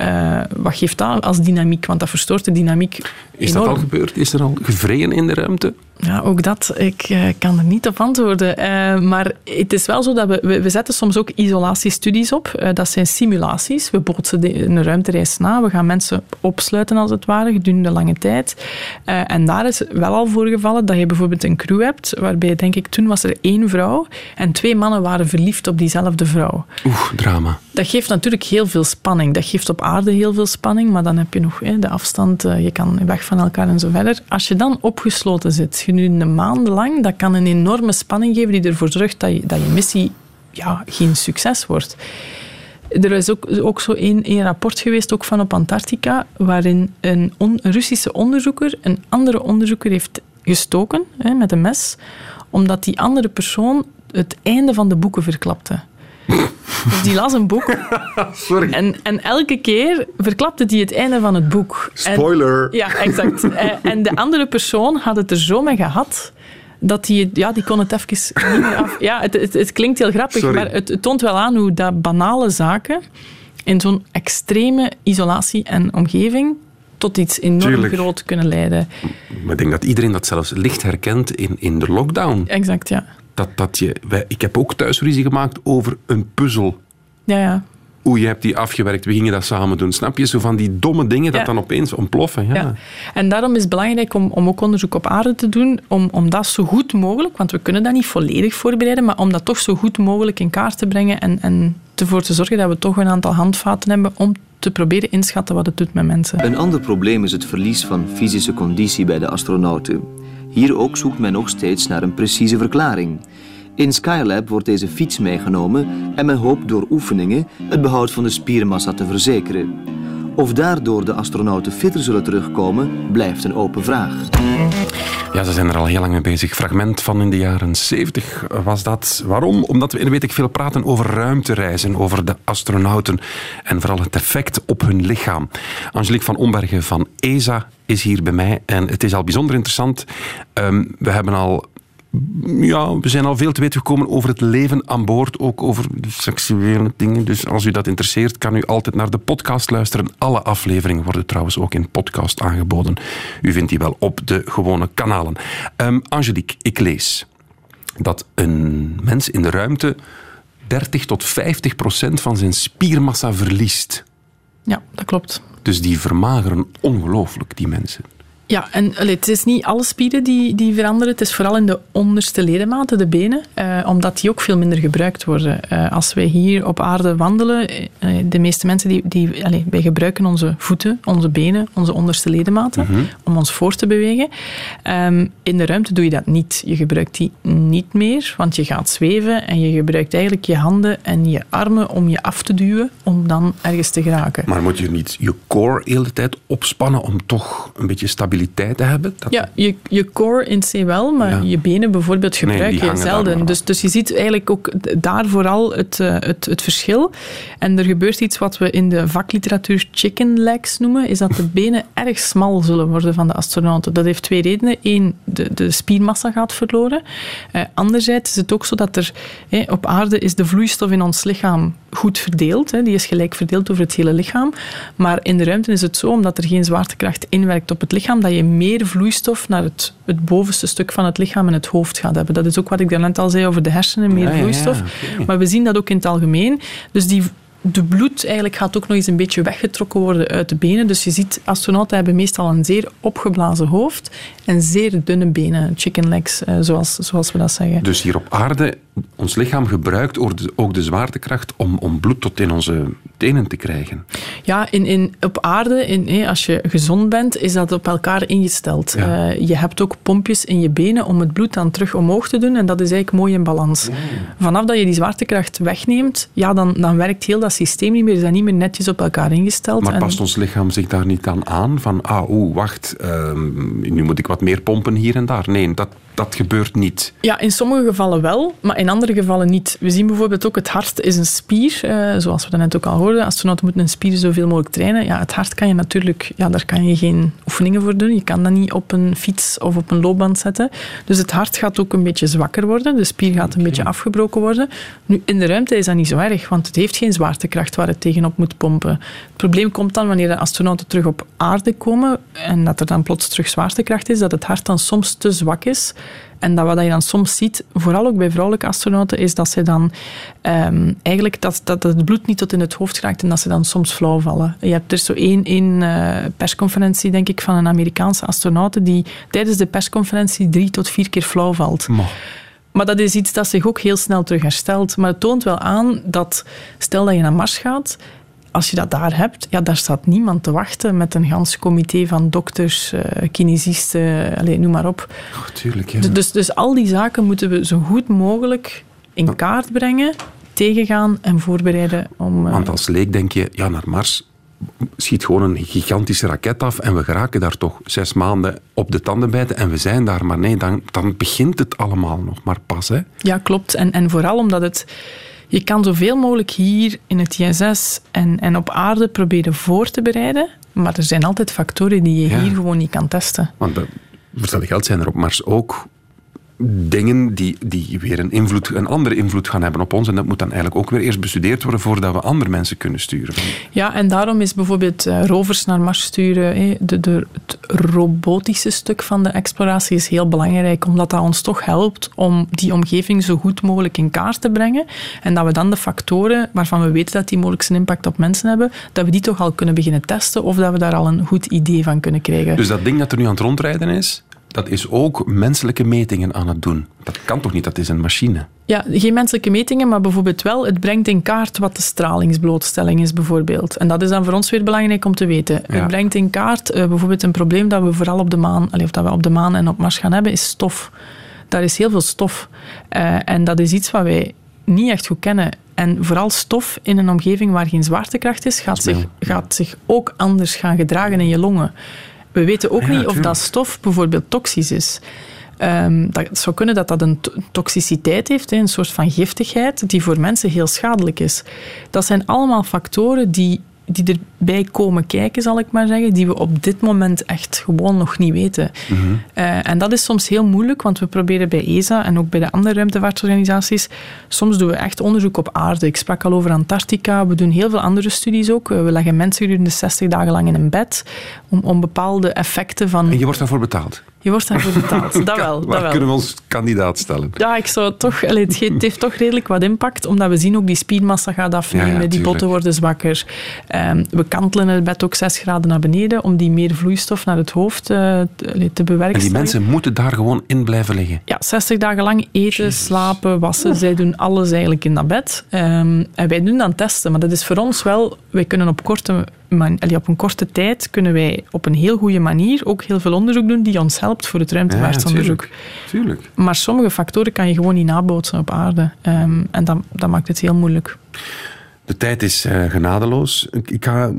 Uh, wat geeft dat als dynamiek? Want dat verstoort de dynamiek Is enorm. dat al gebeurd? Is er al gevreden in de ruimte? Ja, ook dat. Ik eh, kan er niet op antwoorden. Eh, maar het is wel zo dat we, we, we zetten soms ook isolatiestudies op. Eh, dat zijn simulaties. We bootsen de, een ruimtereis na. We gaan mensen opsluiten, als het ware, gedurende lange tijd. Eh, en daar is wel al voorgevallen dat je bijvoorbeeld een crew hebt, waarbij, denk ik, toen was er één vrouw en twee mannen waren verliefd op diezelfde vrouw. Oeh, drama. Dat geeft natuurlijk heel veel spanning. Dat geeft op aarde heel veel spanning, maar dan heb je nog hè, de afstand, eh, je kan weg van elkaar en zo verder. Als je dan opgesloten zit, gedurende maandenlang, dat kan een enorme spanning geven die ervoor zorgt dat je, dat je missie ja, geen succes wordt. Er is ook, ook zo één rapport geweest, ook van op Antarctica, waarin een, een Russische onderzoeker een andere onderzoeker heeft gestoken hè, met een mes, omdat die andere persoon het einde van de boeken verklapte. Dus die las een boek. Sorry. En, en elke keer verklapte die het einde van het boek. En- Spoiler. ja, exact. Eh, en de andere persoon had het er zo mee gehad dat die, ja, die kon het even niet meer af. Ja, het, het, het klinkt heel grappig, Sorry. maar het, het toont wel aan hoe dat banale zaken in zo'n extreme isolatie en omgeving tot iets enorm Tuurlijk. groot kunnen leiden. Maar ik denk dat iedereen dat zelfs licht herkent in, in de lockdown. Exact, ja. Dat, dat je, wij, ik heb ook thuis ruzie gemaakt over een puzzel. Ja, ja. Hoe je hebt die afgewerkt, we gingen dat samen doen. Snap je? Zo van die domme dingen dat Ja. dan opeens ontploffen. Ja. Ja. En daarom is het belangrijk om, om ook onderzoek op aarde te doen, om, om dat zo goed mogelijk, want we kunnen dat niet volledig voorbereiden, maar om dat toch zo goed mogelijk in kaart te brengen en, en ervoor te zorgen dat we toch een aantal handvaten hebben om te proberen inschatten wat het doet met mensen. Een ander probleem is het verlies van fysische conditie bij de astronauten. Hier ook zoekt men nog steeds naar een precieze verklaring. In Skylab wordt deze fiets meegenomen en men hoopt door oefeningen het behoud van de spiermassa te verzekeren. Of daardoor de astronauten fitter zullen terugkomen, blijft een open vraag. Ja, ze zijn er al heel lang mee bezig. Fragment van in de jaren 70 was dat. Waarom? Omdat we, weet ik veel, praten over ruimtereizen, over de astronauten en vooral het effect op hun lichaam. Angelique van Ombergen van ESA is hier bij mij en het is al bijzonder interessant. Ehm, we hebben al ja, we zijn al veel te weten gekomen over het leven aan boord, ook over seksuele dingen. Dus als u dat interesseert, kan u altijd naar de podcast luisteren. Alle afleveringen worden trouwens ook in podcast aangeboden. U vindt die wel op de gewone kanalen. Ehm, Angelique, ik lees dat een mens in de ruimte 30 tot 50 procent van zijn spiermassa verliest. Ja, dat klopt. Dus die vermageren ongelooflijk, die mensen. Ja, en allee, het is niet alle spieren die, die veranderen. Het is vooral in de onderste ledematen, de benen, eh, omdat die ook veel minder gebruikt worden. Eh, als wij hier op aarde wandelen, eh, de meeste mensen die, die allee, wij gebruiken onze voeten, onze benen, onze onderste ledematen Mhm. om ons voor te bewegen. Ehm, in de ruimte doe je dat niet. Je gebruikt die niet meer, want je gaat zweven en je gebruikt eigenlijk je handen en je armen om je af te duwen om dan ergens te geraken. Maar moet je niet je core de hele tijd opspannen om toch een beetje te hebben? Dat- Ja, je, je core in C wel, maar Ja. je benen bijvoorbeeld gebruik je zelden. Dus, dus je ziet eigenlijk ook daar vooral het, eh, het, het verschil. En er gebeurt iets wat we in de vakliteratuur chicken legs noemen, is dat de benen erg smal zullen worden van de astronauten. Dat heeft twee redenen. Eén, de, de spiermassa gaat verloren. Eh, anderzijds is het ook zo dat er eh, op aarde is de vloeistof in ons lichaam goed verdeeld. Hè. Die is gelijk verdeeld over het hele lichaam. Maar in de ruimte is het zo, omdat er geen zwaartekracht inwerkt op het lichaam, dat je meer vloeistof naar het, het bovenste stuk van het lichaam en het hoofd gaat hebben. Dat is ook wat ik daarnet al zei over de hersenen, meer Ja, ja, ja, vloeistof. Maar we zien dat ook in het algemeen. Dus die, de bloed eigenlijk gaat ook nog eens een beetje weggetrokken worden uit de benen. Dus je ziet, astronauten hebben meestal een zeer opgeblazen hoofd en zeer dunne benen, chicken legs, eh, zoals, zoals we dat zeggen. Dus hier op aarde, ons lichaam gebruikt ook de- zwaartekracht om, om bloed tot in onze tenen te krijgen. Ja, in, in, op aarde, in, als je gezond bent, is dat op elkaar ingesteld. Ja. Eh, je hebt ook pompjes in je benen om het bloed dan terug omhoog te doen en dat is eigenlijk mooi in balans. Vanaf dat je die zwaartekracht wegneemt, ja, dan, dan werkt heel dat systeem niet meer, is dat niet meer netjes op elkaar ingesteld. Maar En- past ons lichaam zich daar niet aan aan? Van, ah, oeh, wacht, ehm, nu moet ik wat meer pompen hier en daar. Nee, dat dat gebeurt niet. Ja, in sommige gevallen wel, maar in andere gevallen niet. We zien bijvoorbeeld ook het hart is een spier, eh, zoals we daarnet ook al hoorden. Astronauten moeten een spier zoveel mogelijk trainen. Ja, het hart kan je natuurlijk, ja, daar kan je geen oefeningen voor doen. Je kan dat niet op een fiets of op een loopband zetten. Dus het hart gaat ook een beetje zwakker worden. De spier gaat een beetje afgebroken worden. Nu, in de ruimte is dat niet zo erg, want het heeft geen zwaartekracht waar het tegenop moet pompen. Het probleem komt dan wanneer de astronauten terug op aarde komen en dat er dan plots terug zwaartekracht is, dat het hart dan soms te zwak is. En dat wat je dan soms ziet, vooral ook bij vrouwelijke astronauten, is dat ze dan ehm, eigenlijk dat, dat het bloed niet tot in het hoofd raakt en dat ze dan soms flauw vallen. Je hebt er zo één, één eh, persconferentie, denk ik, van een Amerikaanse astronaut die tijdens de persconferentie drie tot vier keer flauw valt. Maar dat is iets dat zich ook heel snel terug herstelt. Maar het toont wel aan dat, stel dat je naar Mars gaat, als je dat daar hebt, ja, daar staat niemand te wachten met een gans comité van dokters, eh kinesisten, allez, noem maar op. Oh, tuurlijk, ja. Dus, dus, dus al die zaken moeten we zo goed mogelijk in kaart brengen, tegengaan en voorbereiden om... eh, Want als leek denk je, ja, naar Mars schiet gewoon een gigantische raket af en we geraken daar toch zes maanden op de tanden bijten en we zijn daar. Maar nee, dan, dan begint het allemaal nog maar pas. Hè? Ja, klopt. En, en vooral omdat het... Je kan zoveel mogelijk hier in het ISS en, en op aarde proberen voor te bereiden, maar er zijn altijd factoren die je Ja. hier gewoon niet kan testen. Want eh, voor hetzelfde geld zijn er op Mars ook dingen die, die weer een, invloed, een andere invloed gaan hebben op ons. En dat moet dan eigenlijk ook weer eerst bestudeerd worden voordat we andere mensen kunnen sturen. Ja, en daarom is bijvoorbeeld eh, rovers naar Mars sturen, hè, de, de, het robotische stuk van de exploratie is heel belangrijk, omdat dat ons toch helpt om die omgeving zo goed mogelijk in kaart te brengen. En dat we dan de factoren waarvan we weten dat die mogelijk zijn impact op mensen hebben, dat we die toch al kunnen beginnen testen of dat we daar al een goed idee van kunnen krijgen. Dus dat ding dat er nu aan het rondrijden is, dat is ook menselijke metingen aan het doen. Dat kan toch niet, dat is een machine. Ja, geen menselijke metingen, maar bijvoorbeeld wel, het brengt in kaart wat de stralingsblootstelling is, bijvoorbeeld. En dat is dan voor ons weer belangrijk om te weten. Ja. Het brengt in kaart, eh, bijvoorbeeld een probleem dat we vooral op de maan, of dat we op de maan en op Mars gaan hebben, is stof. Daar is heel veel stof. Eh, en dat is iets wat wij niet echt goed kennen. En vooral stof in een omgeving waar geen zwaartekracht is, gaat, zich, gaat zich ook anders gaan gedragen in je longen. We weten ook Ja, niet of dat stof bijvoorbeeld toxisch is. Ehm, dat, het zou kunnen dat dat een to- toxiciteit heeft, een soort van giftigheid, die voor mensen heel schadelijk is. Dat zijn allemaal factoren die, die erbij komen kijken, zal ik maar zeggen, die we op dit moment echt gewoon nog niet weten. Eh, en dat is soms heel moeilijk, want we proberen bij ESA en ook bij de andere ruimtevaartorganisaties, soms doen we echt onderzoek op aarde. Ik sprak al over Antarctica, we doen heel veel andere studies ook. Eh, We leggen mensen gedurende 60 dagen lang in een bed om, om bepaalde effecten van... En je wordt daarvoor betaald. Je wordt daarvoor betaald, dat wel. Dat wel. kunnen we ons kandidaat stellen? Ja, ik zou toch... allee, het, heeft toch redelijk wat impact, omdat we zien ook die spiermassa gaat afnemen, Ja, ja, die botten worden zwakker. Ehm, we kantelen het bed ook 6 graden naar beneden om die meer vloeistof naar het hoofd eh, te, allee, te En die mensen moeten daar gewoon in blijven liggen. Ja, 60 dagen lang eten, slapen, wassen. Zij doen alles eigenlijk in dat bed. Ehm, en wij doen dan testen. Maar dat is voor ons wel... Wij kunnen op, korte man, allee, op een korte tijd kunnen wij op een heel goede manier ook heel veel onderzoek doen die ons helpt voor het ruimtevaartonderzoek. tuurlijk. tuurlijk. Maar sommige factoren kan je gewoon niet nabootsen op aarde. Ehm, en dat, dat maakt het heel moeilijk. De tijd is eh, genadeloos. Ik, ik ga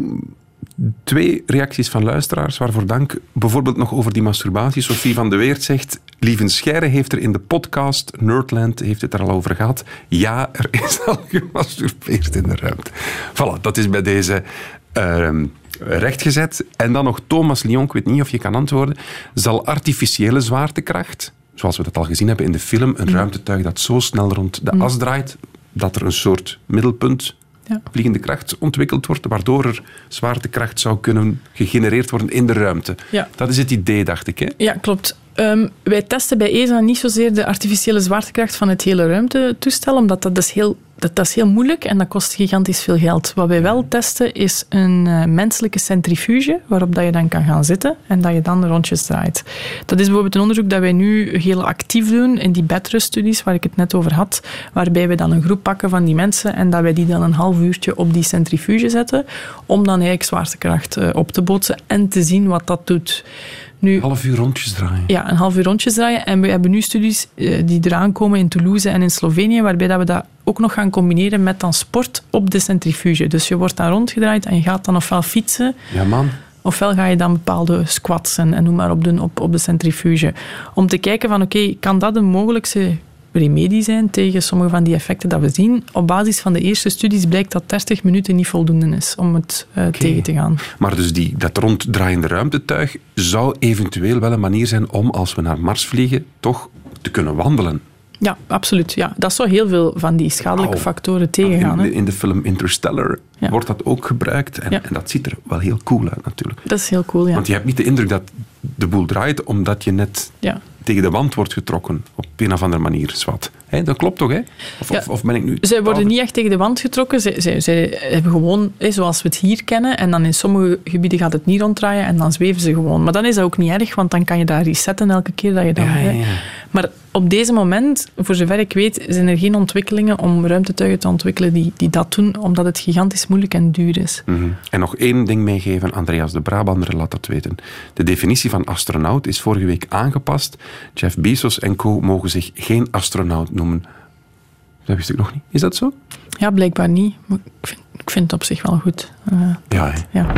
twee reacties van luisteraars, waarvoor dank. Bijvoorbeeld nog over die masturbatie. Sophie van de Weert zegt... Lieven Scheire heeft er in de podcast Nerdland heeft het er al over gehad. Ja, er is al gemasturbeerd in de ruimte. Voilà, dat is bij deze rechtgezet. En dan nog Thomas Lyon, ik weet niet of je kan antwoorden. Zal artificiële zwaartekracht, zoals we dat al gezien hebben in de film, een ruimtetuig dat zo snel rond de as draait, dat er een soort middelpunt Ja. vliegende kracht ontwikkeld wordt, waardoor er zwaartekracht zou kunnen gegenereerd worden in de ruimte. Ja. Dat is het idee, dacht ik. Hè? Ja, klopt. Ehm, wij testen bij ESA niet zozeer de artificiële zwaartekracht van het hele ruimtetoestel, omdat dat is heel, dat, dat is heel moeilijk en dat kost gigantisch veel geld. Wat wij wel testen is een eh, menselijke centrifuge, waarop dat je dan kan gaan zitten en dat je dan de rondjes draait. Dat is bijvoorbeeld een onderzoek dat wij nu heel actief doen in die bedruststudies waar ik het net over had, waarbij we dan een groep pakken van die mensen en dat wij die dan een half uurtje op die centrifuge zetten, om dan eigenlijk zwaartekracht eh, op te bootsen en te zien wat dat doet. Nu, Half uur rondjes draaien. ja, een half uur rondjes draaien. En we hebben nu studies eh, die eraan komen in Toulouse en in Slovenië, waarbij dat we dat ook nog gaan combineren met dan sport op de centrifuge. Dus je wordt dan rondgedraaid en je gaat dan ofwel fietsen Ja, man. Ofwel ga je dan bepaalde squats en, en noem maar op doen op, op de centrifuge. Om te kijken van oké, kan dat een mogelijkse remedie zijn tegen sommige van die effecten dat we zien. Op basis van de eerste studies blijkt dat 30 minuten niet voldoende is om het eh, tegen te gaan. Maar dus die, dat ronddraaiende ruimtetuig zou eventueel wel een manier zijn om, als we naar Mars vliegen, toch te kunnen wandelen. Ja, absoluut. Ja. Dat zou heel veel van die schadelijke factoren tegengaan. In in de film Interstellar Ja. wordt dat ook gebruikt. En, Ja. en dat ziet er wel heel cool uit natuurlijk. Dat is heel cool, ja. Want je hebt niet de indruk dat de boel draait omdat je net Ja. Tegen de wand wordt getrokken. Op een of andere manier, zwart. Hè, dat klopt toch, hè? Of, Ja. of, ben ik nu... Zij worden niet echt tegen de wand getrokken. Zij, zij, zij hebben gewoon, zoals we het hier kennen, en dan in sommige gebieden gaat het niet ronddraaien en dan zweven ze gewoon. Maar dan is dat ook niet erg, want dan kan je daar resetten elke keer dat je. Ja, hè. ja. Maar op deze moment, voor zover ik weet, zijn er geen ontwikkelingen om ruimtetuigen te ontwikkelen die, die dat doen, omdat het gigantisch moeilijk en duur is. Mhm. En nog één ding meegeven, Andreas de Brabander laat dat weten. De definitie van astronaut is vorige week aangepast. Jeff Bezos en co. mogen zich geen astronaut noemen. Dat wist ik nog niet. Is dat zo? Ja, blijkbaar niet. Maar ik vind, ik vind het op zich wel goed. Eh, Ja, ja.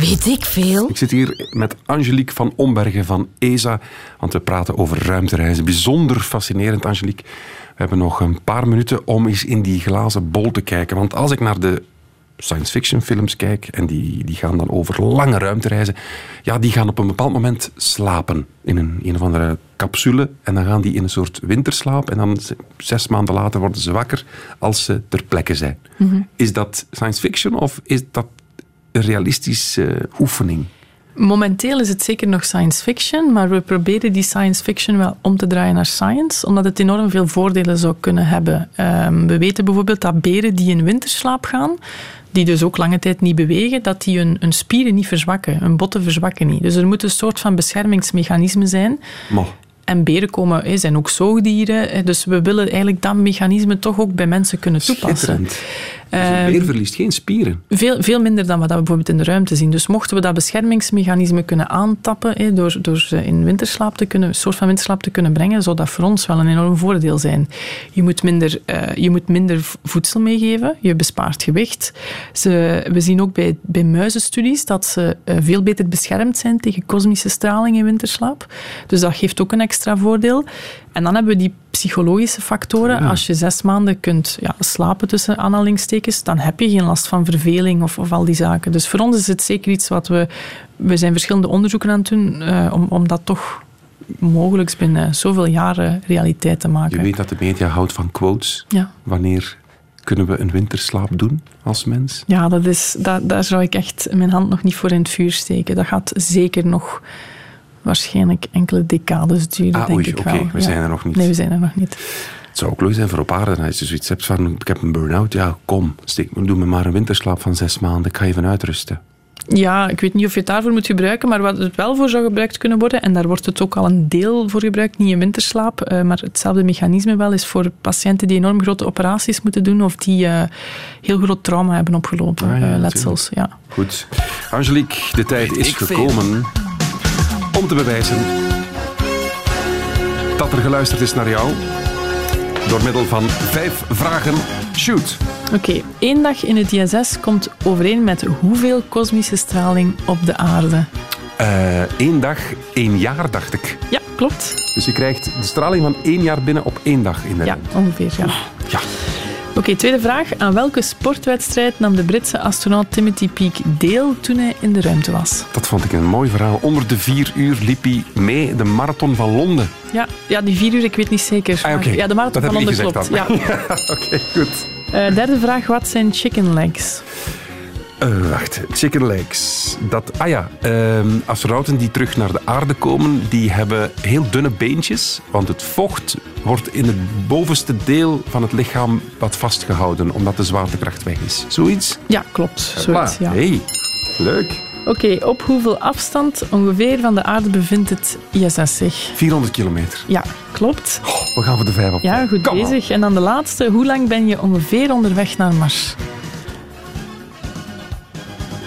Weet ik veel? Ik zit hier met Angelique van Ombergen van ESA, want we praten over ruimtereizen. Bijzonder fascinerend, Angelique. We hebben nog een paar minuten om eens in die glazen bol te kijken. Want als ik naar de science fiction films kijk, en die, die gaan dan over lange ruimtereizen, ja, die gaan op een bepaald moment slapen in een, een of andere capsule. En dan gaan die in een soort winterslaap. En dan zes maanden later worden ze wakker als ze ter plekke zijn. Mhm. Is dat science fiction of is dat realistische eh, oefening? Momenteel is het zeker nog science fiction, maar we proberen die science fiction wel om te draaien naar science, omdat het enorm veel voordelen zou kunnen hebben. Ehm, we weten bijvoorbeeld dat beren die in winterslaap gaan, die dus ook lange tijd niet bewegen, dat die hun, hun spieren niet verzwakken, hun botten verzwakken niet. Dus er moet een soort van beschermingsmechanisme zijn. Maar En beren komen, hè, zijn ook zoogdieren, hè, dus we willen eigenlijk dat mechanisme toch ook bij mensen kunnen toepassen. Dus een Ehm, beer verliest geen spieren. veel, veel minder dan wat we bijvoorbeeld in de ruimte zien. Dus mochten we dat beschermingsmechanisme kunnen aantappen, door, door ze in winterslaap te kunnen, een soort van winterslaap te kunnen brengen, zou dat voor ons wel een enorm voordeel zijn. Je moet minder, eh, je moet minder voedsel meegeven, je bespaart gewicht. Ze, we zien ook bij, bij muizenstudies dat ze eh, veel beter beschermd zijn tegen kosmische straling in winterslaap. Dus dat geeft ook een extra voordeel. En dan hebben we die psychologische factoren. Ja. Als je zes maanden kunt ja, slapen tussen aanhalingstekens, dan heb je geen last van verveling of, of al die zaken. Dus voor ons is het zeker iets wat we... We zijn verschillende onderzoeken aan het doen eh, om, om dat toch mogelijk binnen zoveel jaren realiteit te maken. Je weet dat de media houdt van quotes. Ja. Wanneer kunnen we een winterslaap doen als mens? Ja, dat is, dat, daar zou ik echt mijn hand nog niet voor in het vuur steken. Dat gaat zeker nog waarschijnlijk enkele decades duren, Ah, denk oei, ik oké, wel. we zijn er nog niet. Nee, we zijn er nog niet. Het zou ook leuk zijn voor op aarde. Als je zoiets hebt van, ik heb een burn-out. Ja, kom, steek, doe me maar een winterslaap van zes maanden. Ik ga even uitrusten. Ja, ik weet niet of je het daarvoor moet gebruiken, maar wat het wel voor zou gebruikt kunnen worden, en daar wordt het ook al een deel voor gebruikt, niet in winterslaap, eh, maar hetzelfde mechanisme wel is voor patiënten die enorm grote operaties moeten doen of die eh, heel groot trauma hebben opgelopen, Ah, ja, eh, letsels. Ja. Goed. Angelique, de tijd is ik veel. Om te bewijzen dat er geluisterd is naar jou. Door middel van vijf vragen. Shoot. Oké, één dag in het ISS komt overeen met hoeveel kosmische straling op de aarde? Eén dag, één jaar, dacht ik. Ja, klopt. Dus je krijgt de straling van één jaar binnen op één dag in de Ja, ongeveer, ja. Ja. Oké, tweede vraag. Aan welke sportwedstrijd nam de Britse astronaut Timothy Peake deel toen hij in de ruimte was? Dat vond ik een mooi verhaal. Onder de vier uur liep hij mee de marathon van Londen. Ja, ja die vier uur, ik weet niet zeker. Ah, Ja, de marathon Dat van Londen klopt. Ja. Oké, goed. Eh, derde vraag. Wat zijn chicken legs? Eh, wacht, chicken legs. Dat, ah ja, ehm, astronauten die terug naar de aarde komen, die hebben heel dunne beentjes, want het vocht wordt in het bovenste deel van het lichaam wat vastgehouden, omdat de zwaartekracht weg is. Zoiets? Ja, klopt. Zoiets, ja. Hey, leuk. Oké, op hoeveel afstand ongeveer van de aarde bevindt het ISS zich? 400 kilometer. Ja, klopt. We gaan voor de vijf op. Ja, goed bezig. En dan de laatste. Hoe lang ben je ongeveer onderweg naar Mars?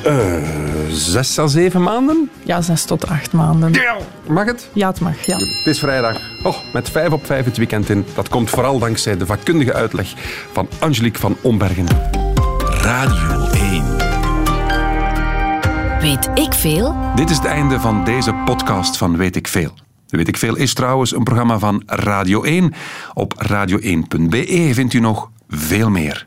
Eh, zes à zeven maanden? Ja, zes tot acht maanden. Mag het? Ja, het mag, ja. Het is vrijdag. Oh, met vijf op vijf het weekend in. Dat komt vooral dankzij de vakkundige uitleg van Angelique van Ombergen. Radio 1. Weet ik veel? Dit is het einde van deze podcast van Weet ik Veel. Weet ik Veel is trouwens een programma van Radio 1. Op radio1.be vindt u nog veel meer.